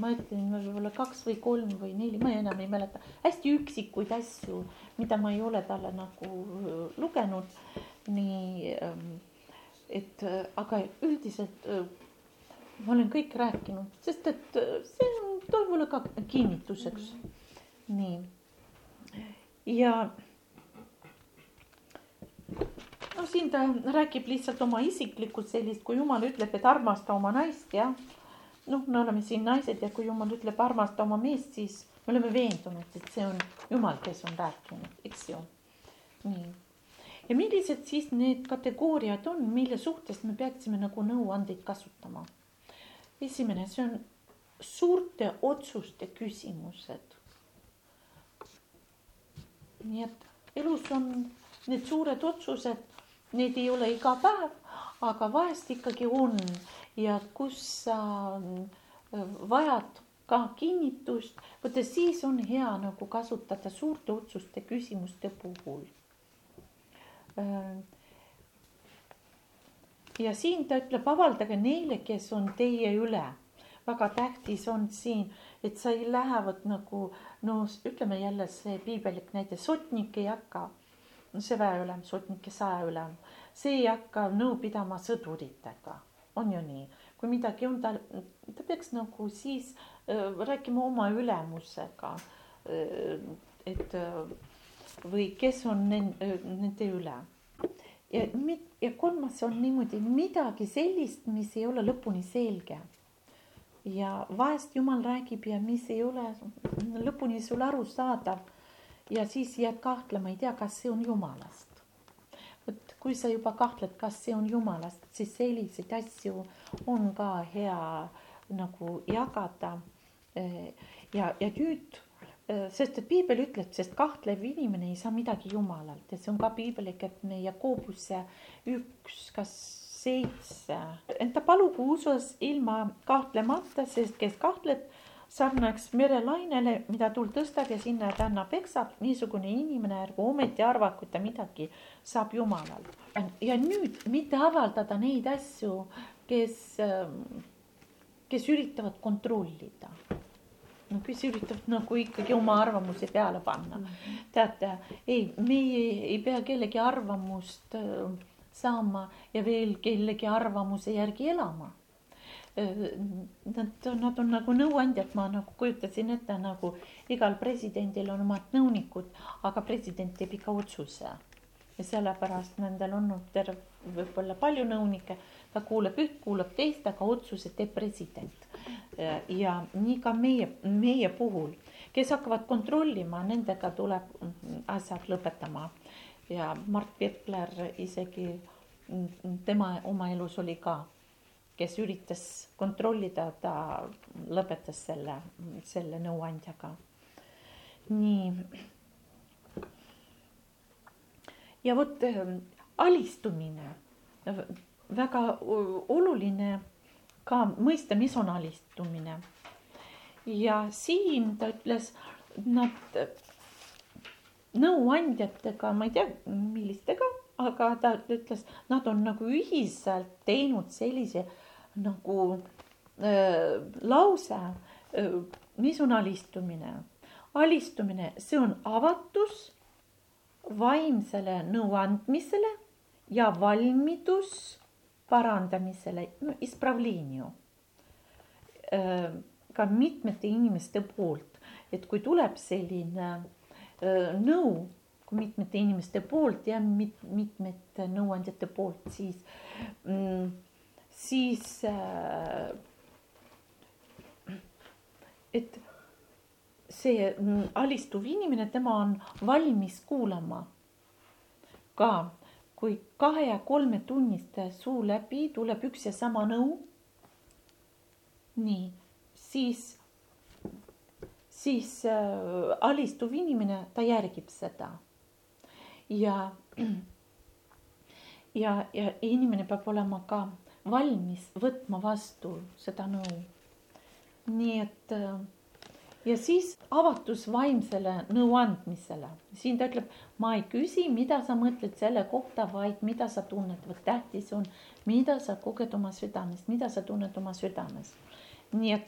ma ütlen võib-olla kaks või kolm või neli, ma enam ei mäleta, hästi üksikuid asju, mida ma ei ole talle nagu äh, lugenud. nii ähm, et äh, aga üldiselt äh, ma olen kõik rääkinud, sest et see on toimule ka kinnituseks. nii ja no siin ta räägib lihtsalt oma isiklikku sellist, kui jumal ütleb, et armasta oma naist, jah noh, me oleme siin naised ja kui jumal ütleb armasta oma meest, siis me oleme veendunud, et see on jumal, kes on rääkinud, eks ju. nii. ja millised siis need kategooriad on, mille suhtes me peaksime nagu nõuandeid kasutama? esimene, see on suurte otsuste küsimused. nii et elus on need suured otsused, need ei ole iga päev, aga vahest ikkagi on ja kus sa äh, vajad ka kinnitust, vaata siis on hea nagu kasutada suurte otsuste küsimuste puhul. Äh, ja siin ta ütleb, avaldage neile, kes on teie üle. väga tähtis on siin, et sa ei lähe vot nagu no ütleme jälle see piibellik näide, sotnik ei hakka, see väeülem, sotnik ja saeülem, see ei hakka nõu pidama sõduritega on ju nii, kui midagi on, ta, ta peaks nagu siis äh, rääkima oma ülemusega äh,. et äh, või kes on nende, nende üle. ja, ja kolmas on niimoodi midagi sellist, mis ei ole lõpuni selge. ja vahest jumal räägib ja mis ei ole lõpuni sulle arusaadav. Ja siis jääd kahtlema, ei tea, kas see on jumalast. Kui sa juba kahtled, kas see on jumalast, siis selliseid asju on ka hea nagu jagada. ja, ja nüüd, sest et piibel ütleb, sest kahtlev inimene ei saa midagi jumalalt. Ja see on ka piiblik, et meie Koobuse üks, kas seitse, ent ta palugu usus ilma kahtlemata, sest kes kahtleb sarnaks merelainele, mida tuul tõstab ja sinna tänna peksab, niisugune inimene ärgu ometi arvaku, et ta midagi saab Jumalalt. ja nüüd mitte avaldada neid asju, kes, kes üritavad kontrollida. no kes üritavad nagu ikkagi oma arvamuse peale panna teate, ei, meie ei pea kellegi arvamust äh, saama ja veel kellegi arvamuse järgi elama Nad, nad on nagu nõuandjad, ma nagu kujutasin ette nagu igal presidendil on omad nõunikud, aga president teeb ikka otsuse. ja sellepärast nendel on terve, võib-olla palju nõunikke, ta kuulab üht, kuulab teist, aga otsuse teeb president. ja nii ka meie, meie puhul, kes hakkavad kontrollima, nendega tuleb asjad lõpetama. ja Mart Virkler isegi, tema oma elus oli ka kes üritas kontrollida, ta lõpetas selle, selle nõuandjaga. nii. ja vot ähm, alistumine, väga oluline ka mõista, mis on alistumine. ja siin ta ütles, nad nõuandjatega, ma ei tea, millistega, aga ta ütles, nad on nagu ühiselt teinud sellise äh, nagu äh, lause äh,, mis on alistumine? alistumine, see on avatus vaimsele nõuandmisele ja valmidus parandamisele, ispravleenju äh,. ka mitmete inimeste poolt, et kui tuleb selline nõu, kui mitmete inimeste poolt ja mit, mitmete nõuandjate poolt, siis mm,, siis äh, et see alistuv inimene, tema on valmis kuulama ka, kui kahe ja kolme tunniste suu läbi tuleb üks ja sama nõu. nii, siis, siis äh, alistuv inimene, ta järgib seda. ja, ja, ja inimene peab olema ka valmis võtma vastu seda nõu. nii et äh, ja siis avatus vaimsele nõuandmisele. siin ta ütleb, ma ei küsi, mida sa mõtled selle kohta, vaid mida sa tunned, vot tähtis on, mida sa koged oma südames, mida sa tunned oma südames. nii et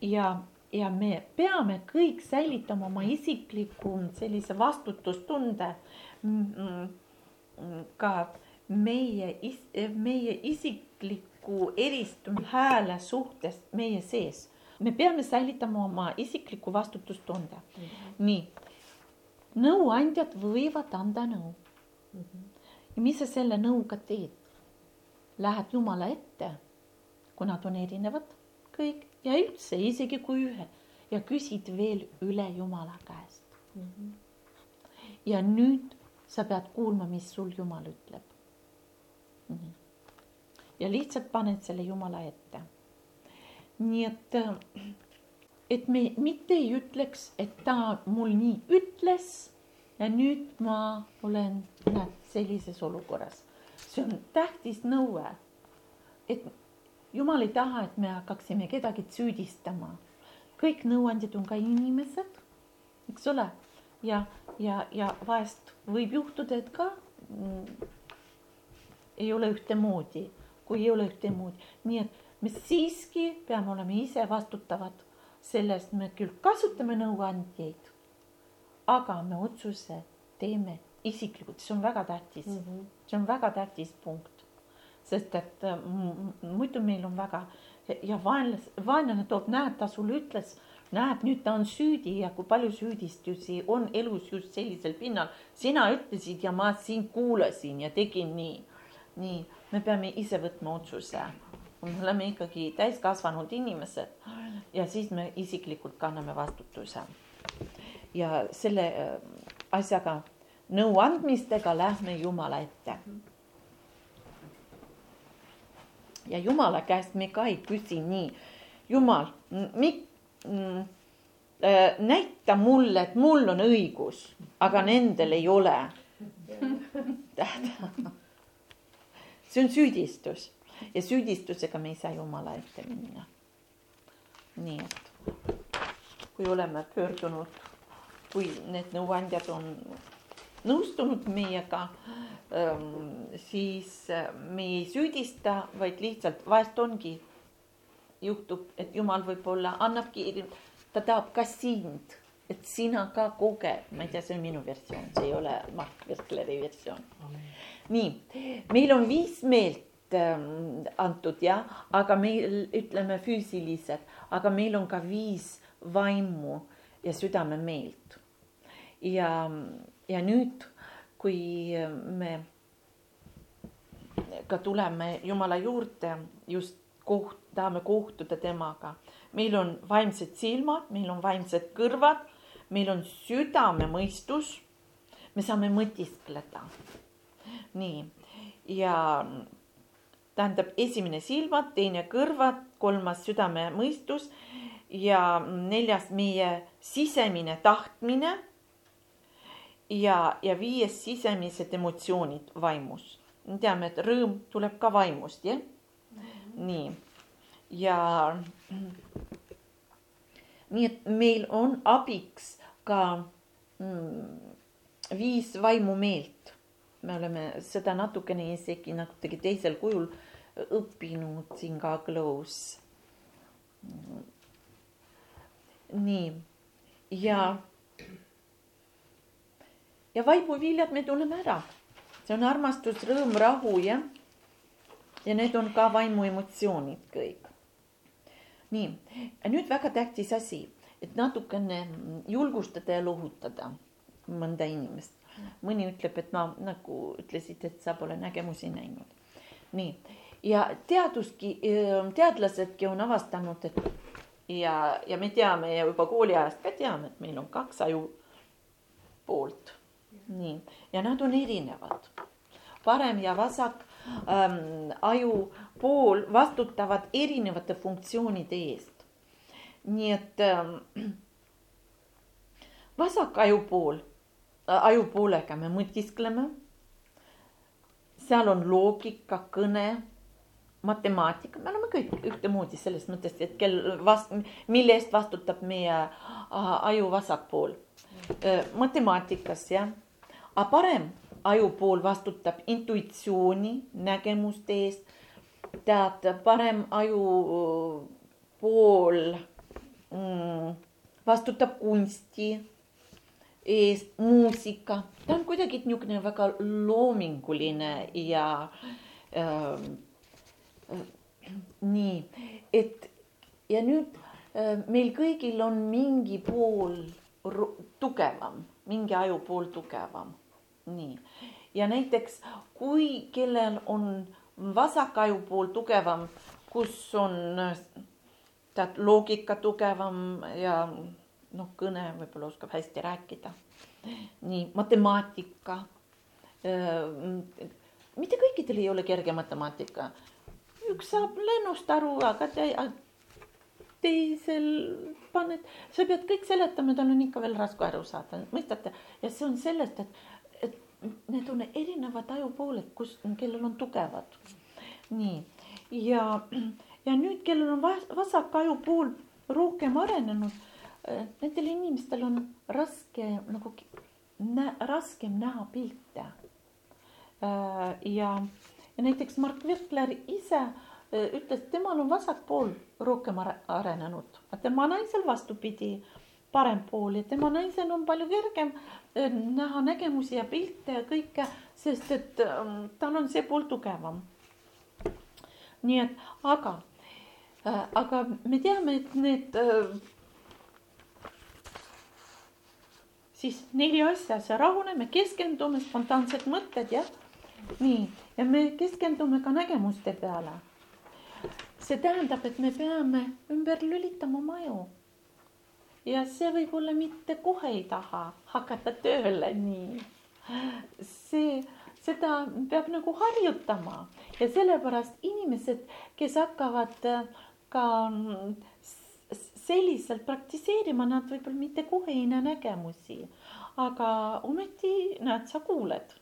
ja, ja me peame kõik säilitama oma isikliku sellise vastutustunde ka meie, meie isikliku eristumise hääle suhtes meie sees me peame säilitama oma isikliku vastutustunde mm. -hmm. nii, nõuandjad võivad anda nõu mm. -hmm. ja mis sa selle nõuga teed? Lähed Jumala ette, kui nad on erinevad kõik ja üldse isegi kui ühe ja küsid veel üle Jumala käest mm. -hmm. ja nüüd sa pead kuulma, mis sul Jumal ütleb. Ja lihtsalt paned selle Jumala ette nii et, et me mitte ei ütleks, et ta mul nii ütles ja nüüd ma olen, näed, sellises olukorras. see on tähtis nõue. et jumal ei taha, et me hakkaksime kedagi süüdistama. kõik nõuandjad on ka inimesed, eks ole, ja, ja, ja vahest võib juhtuda, et ka mm, ei ole ühtemoodi, kui ei ole ühtemoodi, nii et me siiski peame olema ise vastutavad selle eest, me küll kasutame nõuandjaid, aga me otsuse teeme isiklikult, see on väga tähtis mm, -hmm. see on väga tähtis punkt. sest et muidu meil on väga ja vaenlas, vaenlane toob, näed, ta sulle ütles, näed, nüüd ta on süüdi ja kui palju süüdistusi on elus just sellisel pinnal. sina ütlesid ja ma sind kuulasin ja tegin nii. Nii, me peame ise võtma otsuse me oleme ikkagi täiskasvanud inimesed ja siis me isiklikult kanname vastutuse. ja selle äh, asjaga, nõuandmistega lähme Jumala ette. ja Jumala käest me ka ei küsi nii, Jumal, mi-, äh, näita mulle, et mul on õigus, aga nendel ei ole. see on süüdistus ja süüdistusega me ei saa Jumala ette minna. nii et kui oleme pöördunud, kui need nõuandjad on nõustunud meiega, ähm, siis äh, me ei süüdista, vaid lihtsalt vahest ongi, juhtub, et Jumal võib-olla annabki, ta tahab ka sind, et sina ka koged, ma ei tea, see on minu versioon, see ei ole Mark Verkleri versioon. Nii, meil on viis meelt Ähm, antud jah, aga meil ütleme füüsilised, aga meil on ka viis vaimu ja südamemeelt. ja, ja nüüd, kui me ka tuleme Jumala juurde, just koht-, tahame kohtuda temaga, meil on vaimsed silmad, meil on vaimsed kõrvad, meil on südamemõistus, me saame mõtiskleda. Nii, ja tähendab esimene silmad, teine kõrvad, kolmas südamemõistus ja neljas meie sisemine tahtmine. ja, ja viies sisemised emotsioonid vaimus. me teame, et rõõm tuleb ka vaimust, jah nii ja nii et meil on abiks ka mm, viis vaimumeelt me oleme seda natukene isegi natuke teisel kujul õppinud siin ka Glows. nii ja, ja vaimuviljad me tunneme ära, see on armastus, rõõm, rahu jah. ja need on ka vaimuemotsioonid kõik. nii, nüüd väga tähtis asi, et natukene julgustada ja lohutada mõnda inimest. Mõni ütleb, et ma nagu ütlesid, et sa pole nägemusi näinud. nii, ja teaduski, teadlasedki on avastanud, et ja, ja me teame ja juba kooliajast ka teame, et meil on kaks aju poolt. nii, ja nad on erinevad. parem ja vasak ähm, aju pool vastutavad erinevate funktsioonide eest. nii et ähm, vasak ajupool äh,, ajupoolega me mõtiskleme. seal on loogika, kõne, matemaatika, me oleme kõik ühtemoodi selles mõttes, et kel vast-, mille eest vastutab meie äh, aju vasak pool äh,. matemaatikas jah, aga parem ajupool vastutab intuitsiooni, nägemuste eest. tead, parem ajupool mm, vastutab kunsti muusika, ta on kuidagi niisugune väga loominguline ja äh, nii, et ja nüüd äh, meil kõigil on mingi pool tugevam, mingi ajupool tugevam. Nii, ja näiteks kui kellel on vasak ajupool tugevam, kus on tead loogika tugevam ja noh, kõne võib-olla oskab hästi rääkida. nii matemaatika. mitte kõikidel ei ole kerge matemaatika. üks saab lennust aru, aga te, teisel paned, sa pead kõik seletama, tal on ikka veel raske aru saada, mõistate? ja see on sellest, et need on erinevad ajupooled, kus, kellel on tugevad. nii, ja, ja nüüd, kellel on vasak ajupool rohkem arenenud, nendel inimestel on raske nagu nä, raskem näha pilte. Äh, ja, ja näiteks Mark Virkler ise äh, ütles, temal on vasak pool rohkem arenenud, tema naisel vastupidi parem pool ja tema naisel on palju kergem äh, näha nägemusi ja pilte ja kõike, sest et ähm, tal on see pool tugevam. nii et, aga, äh, aga me teame, et need äh, siis neli asja, see rahuneme, keskendume, spontaansed mõtted, jah. nii, ja me keskendume ka nägemuste peale. see tähendab, et me peame ümber lülitama oma aju ja see võib-olla mitte kohe ei taha hakata tööle nii. see, seda peab nagu harjutama ja sellepärast inimesed, kes hakkavad äh, ka selliselt praktiseerima, nad võib-olla mitte kohe ei näe nägemusi, aga ometi näed, sa kuuled,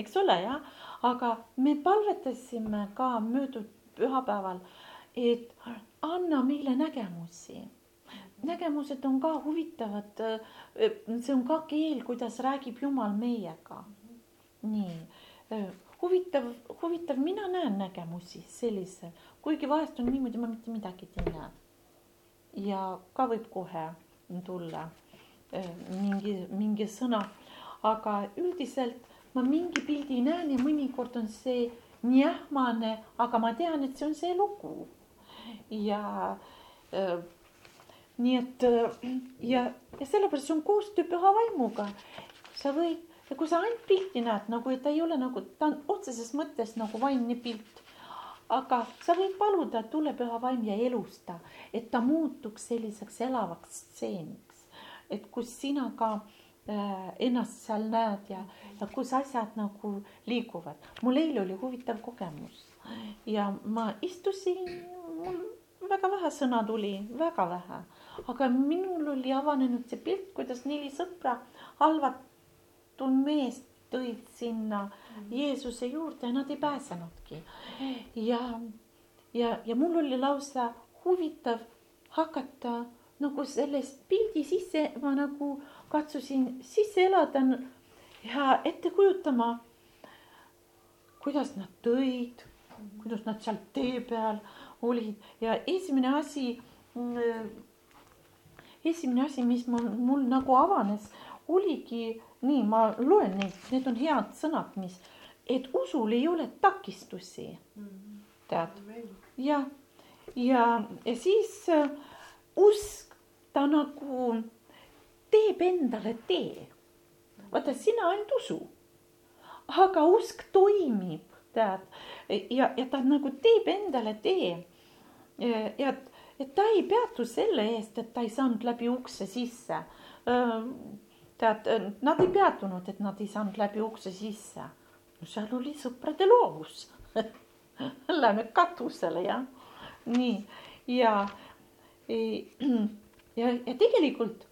eks ole, jah, aga me palvetasime ka möödunud pühapäeval, et anna meile nägemusi nägemused on ka huvitavad. see on ka keel, kuidas räägib Jumal meiega. nii huvitav, huvitav, mina näen nägemusi sellise, kuigi vahest on niimoodi, ma mitte midagi ei näe. Ja ka võib kohe tulla mingi, mingi sõna, aga üldiselt ma mingi pildi näen ja mõnikord on see nii ähmane, aga ma tean, et see on see lugu. ja nii et äh, ja, ja sellepärast see on koostöö püha vaimuga. sa võid kui sa ainult pilti näed nagu, et ta ei ole nagu, ta on otseses mõttes nagu vaimne pilt. Aga sa võid paluda, tule püha vaim ja elusta, et ta muutuks selliseks elavaks stseeniks. et kus sina ka äh, ennast seal näed ja, ja kus asjad nagu liiguvad. mul eile oli huvitav kogemus ja ma istusin, mul väga vähe sõna tuli, väga vähe aga minul oli avanenud see pilt, kuidas neli sõpra halvatud meest tõid sinna Jeesuse juurde ja nad ei pääsenudki. ja, ja, ja mul oli lausa huvitav hakata nagu selles pildi sisse, ma nagu katsusin sisse elada ja ette kujutama, kuidas nad tõid, kuidas nad seal tee peal olid ja esimene asi esimene asi, mis mul, mul nagu avanes, oligi nii, ma loen neid, need on head sõnad, mis, et usul ei ole takistusi. tead, ja, ja, ja siis äh, usk, ta nagu teeb endale tee. vaata, sina ainult usu. aga usk toimib, tead, ja, ja ta nagu teeb endale tee. ja et ta ei peatu selle eest, et ta ei saanud läbi ukse sisse. Tead, nad ei peatunud, et nad ei saanud läbi ukse sisse. no seal oli sõprade loovus Lähme katusele jah, nii ja, ja, ja tegelikult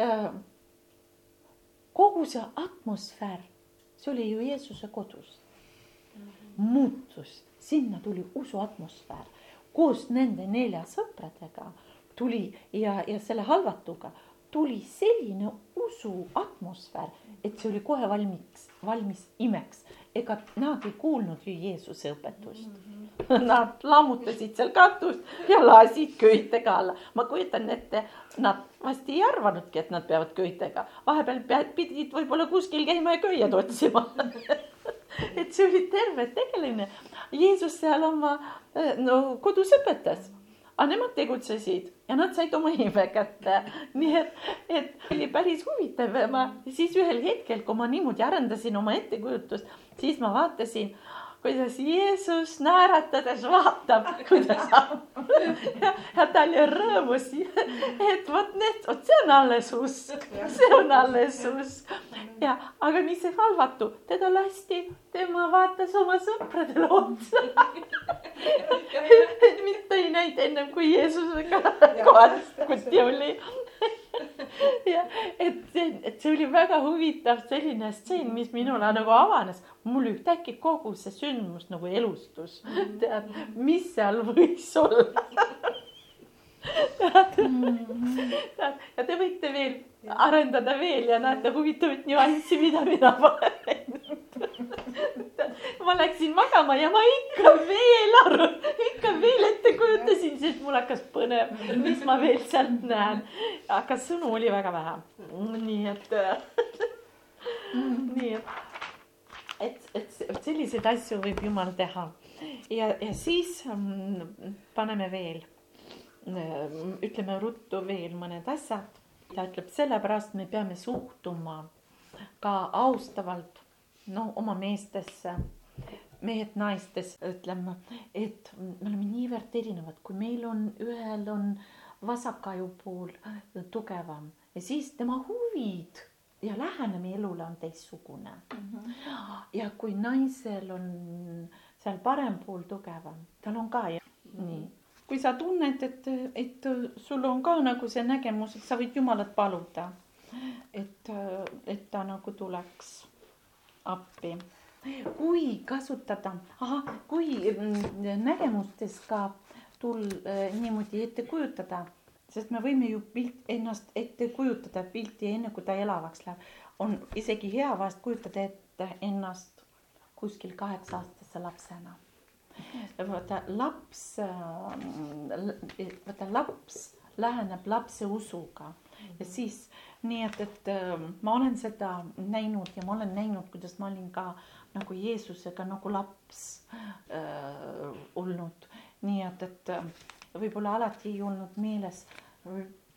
äh, kogu see atmosfäär, see oli ju Jeesuse kodus. muutus, sinna tuli usu atmosfäär koos nende nelja sõpradega tuli ja, ja selle halvatuga tuli selline usu atmosfäär, et see oli kohe valmis, valmis imeks. ega nad ei kuulnud ju Jeesuse õpetust mm. -hmm. Nad lammutasid seal katust ja lasid köitega alla. ma kujutan ette, nad vast ei arvanudki, et nad peavad köitega, vahepeal pidid võib-olla kuskil käima ja köied otsima et see oli terve tegeline. Jeesus seal oma no kodus õpetas aga nemad tegutsesid ja nad said oma ime kätte. nii et, et oli päris huvitav ja ma siis ühel hetkel, kui ma niimoodi arendasin oma ettekujutust, siis ma vaatasin kuidas Jeesus naeratades vaatab, kuidas ja, ja ta oli rõõmus, et vot need, vot see on alles usk, see on alles usk. ja, aga mis see halvatu, teda lasti, tema vaatas oma sõpradele otsa. Mitte ei näinud ennem kui Jeesusega kohati oli ja et see, et see oli väga huvitav selline stseen, mis minule nagu avanes. mul ühtäkki kogu see sündmus nagu elustus. tead, mis seal võis olla tead, tead ja te võite veel arendada veel ja näete huvitavat nüanssi, mida mina pole näinud ma läksin magama ja ma ikka veel aru, ikka veel ette kujutasin, sest mul hakkas põnev, mis ma veel sealt näen. aga sõnu oli väga vähe. nii et nii et, et, et, selliseid asju võib jumal teha. ja, ja siis mm, paneme veel, ütleme ruttu veel mõned asjad. ta ütleb, sellepärast me peame suhtuma ka austavalt no oma meestesse, mehed naistes, ütleme, et me oleme niivõrd erinevad, kui meil on, ühel on vasakajupool tugevam ja siis tema huvid ja lähenemine elule on teistsugune mm. -hmm. ja kui naisel on seal parem pool tugevam, tal on ka ja, mm -hmm. nii. kui sa tunned, et, et sul on ka nagu see nägemus, et sa võid Jumalat paluda, et, et ta nagu tuleks appi. kui kasutada, ahah, kui mm, nägemustes ka tul- äh, niimoodi ette kujutada, sest me võime ju pilt ennast ette kujutada pilti enne kui ta elavaks läheb, on isegi hea vahest kujutada ette ennast kuskil kaheksa aastase lapsena. vaata laps, äh, vaata laps läheneb lapse usuga ja siis nii et, et ähm, ma olen seda näinud ja ma olen näinud, kuidas ma olin ka nagu Jeesusega nagu laps äh, olnud. nii et, et äh, võib-olla alati ei olnud meeles,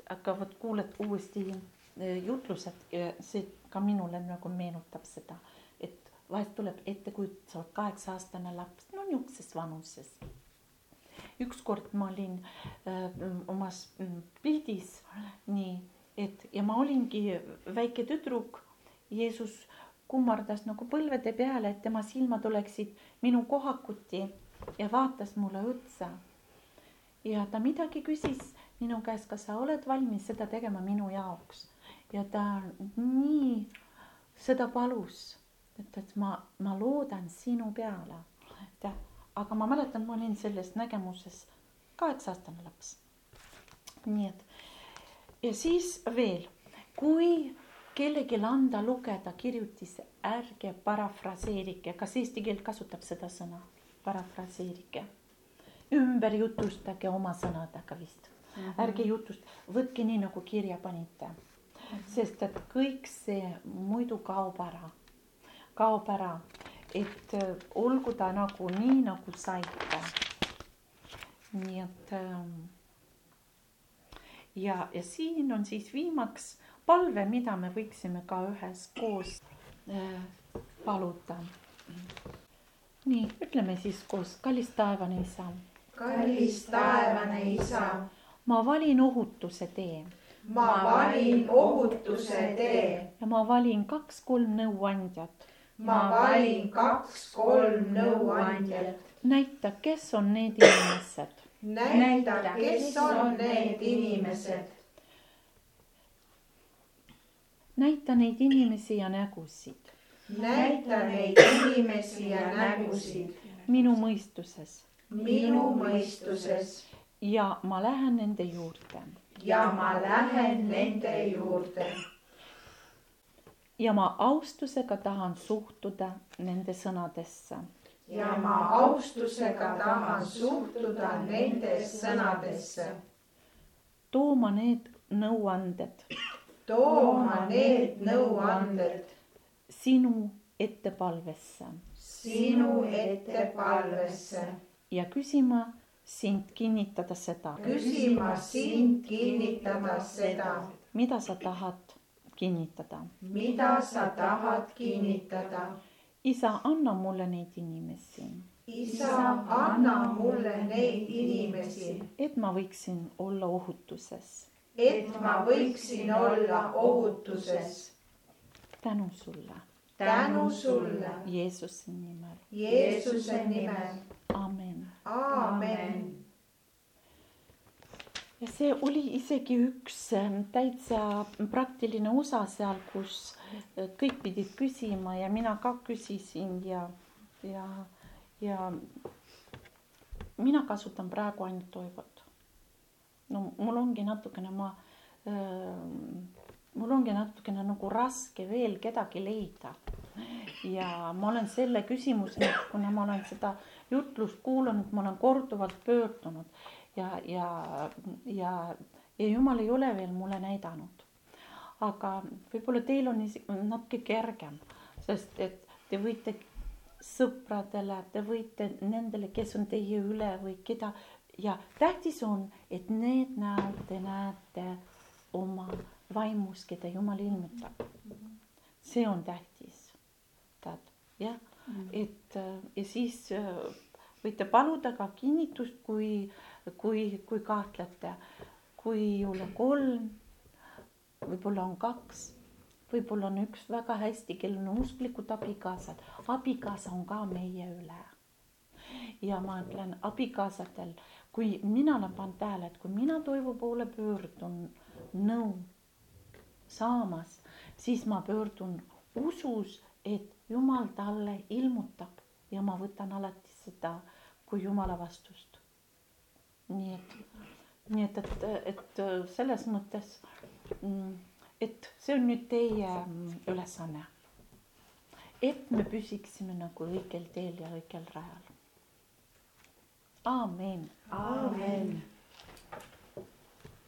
aga vot kuuled uuesti äh, jutlused see ka minule nagu meenutab seda, et vahest tuleb ettekujutus, sa oled kaheksa-aastane laps, no niisuguses vanuses ükskord ma olin äh, omas mm, pildis nii et ja ma olingi väike tüdruk. Jeesus kummardas nagu põlvede peale, et tema silmad oleksid minu kohakuti ja vaatas mulle otsa. ja ta midagi küsis minu käest, kas sa oled valmis seda tegema minu jaoks ja ta nii seda palus, et, et ma, ma loodan sinu peale. aga ma mäletan, ma olin selles nägemuses kaheksa-aastane laps. nii et ja siis veel, kui kellelgi anda lugeda kirjutise, ärge parafraseerige, kas eesti keel kasutab seda sõna, parafraseerige. ümber jutustage oma sõnadega vist mm, -hmm. ärge jutust, võtke nii nagu kirja panite mm. -hmm. sest et kõik see muidu kaob ära, kaob ära, et äh, olgu ta nagu nii, nagu saite. nii et ähm, ja, ja siin on siis viimaks palve, mida me võiksime ka üheskoos äh, paluda. nii, ütleme siis koos, kallis taevane isa, kallis taevane isa, ma valin ohutuse tee ma valin ohutuse tee, ja ma valin kaks-kolm nõuandjat. ma valin kaks-kolm nõuandjat. näita, kes on need inimesed, näita, kes on need inimesed, näita neid inimesi ja nägusid. Näita neid inimesi ja nägusid. Minu mõistuses. Minu mõistuses. Ja ma lähen nende juurde. Ja ma lähen nende juurde. Ja ma austusega tahan suhtuda nende sõnadesse ja ma austusega tahan suhtuda nende sõnadesse, tooma need nõuanded. Tooma need nõuanded sinu ettepalvesse. Sinu ettepalvesse, ja küsima sind kinnitada seda, küsima sind kinnitada seda, mida sa tahad kinnitada. mida sa tahad kinnitada. isa, anna mulle neid inimesi, isa, anna mulle neid inimesi, et ma võiksin olla ohutuses. et ma võiksin olla ohutuses. tänu sulle tänu sulle, Jeesuse nimel, Jeesuse nimel, amen. aamen. Ja see oli isegi üks ähm, täitsa praktiline osa seal, kus äh, kõik pidid küsima ja mina ka küsisin ja, ja, ja mina kasutan praegu ainult toivot. no mul ongi natukene, ma äh,, mul ongi natukene nagu raske veel kedagi leida. ja ma olen selle küsimuseni, kuna ma olen seda jutlust kuulanud, ma olen korduvalt pöördunud ja, ja, ja, ja jumal ei ole veel mulle näidanud. aga võib-olla teil on isi- natuke kergem, sest et te võite sõpradele, te võite nendele, kes on teie üle või keda ja tähtis on, et need näod te näete oma vaimus, keda Jumal ilmutab. see on tähtis, tead, jah, et äh, ja siis äh, võite paluda ka kinnitust, kui, kui, kui kahtlete, kui ei ole kolm, võib-olla on kaks, võib-olla on üks väga hästi, kellel on usklikud abikaasad, abikaasa on ka meie üle. ja ma ütlen abikaasadel, kui mina olen pannud tähele, et kui mina Toivo poole pöördun nõu saamas, siis ma pöördun usus, et Jumal talle ilmutab ja ma võtan alati seda kui Jumala vastust. Nii et, nii et, et, et selles mõttes, et see on nüüd teie mm, ülesanne. et me püsiksime nagu õigel teel ja õigel rajal. aamen. aamen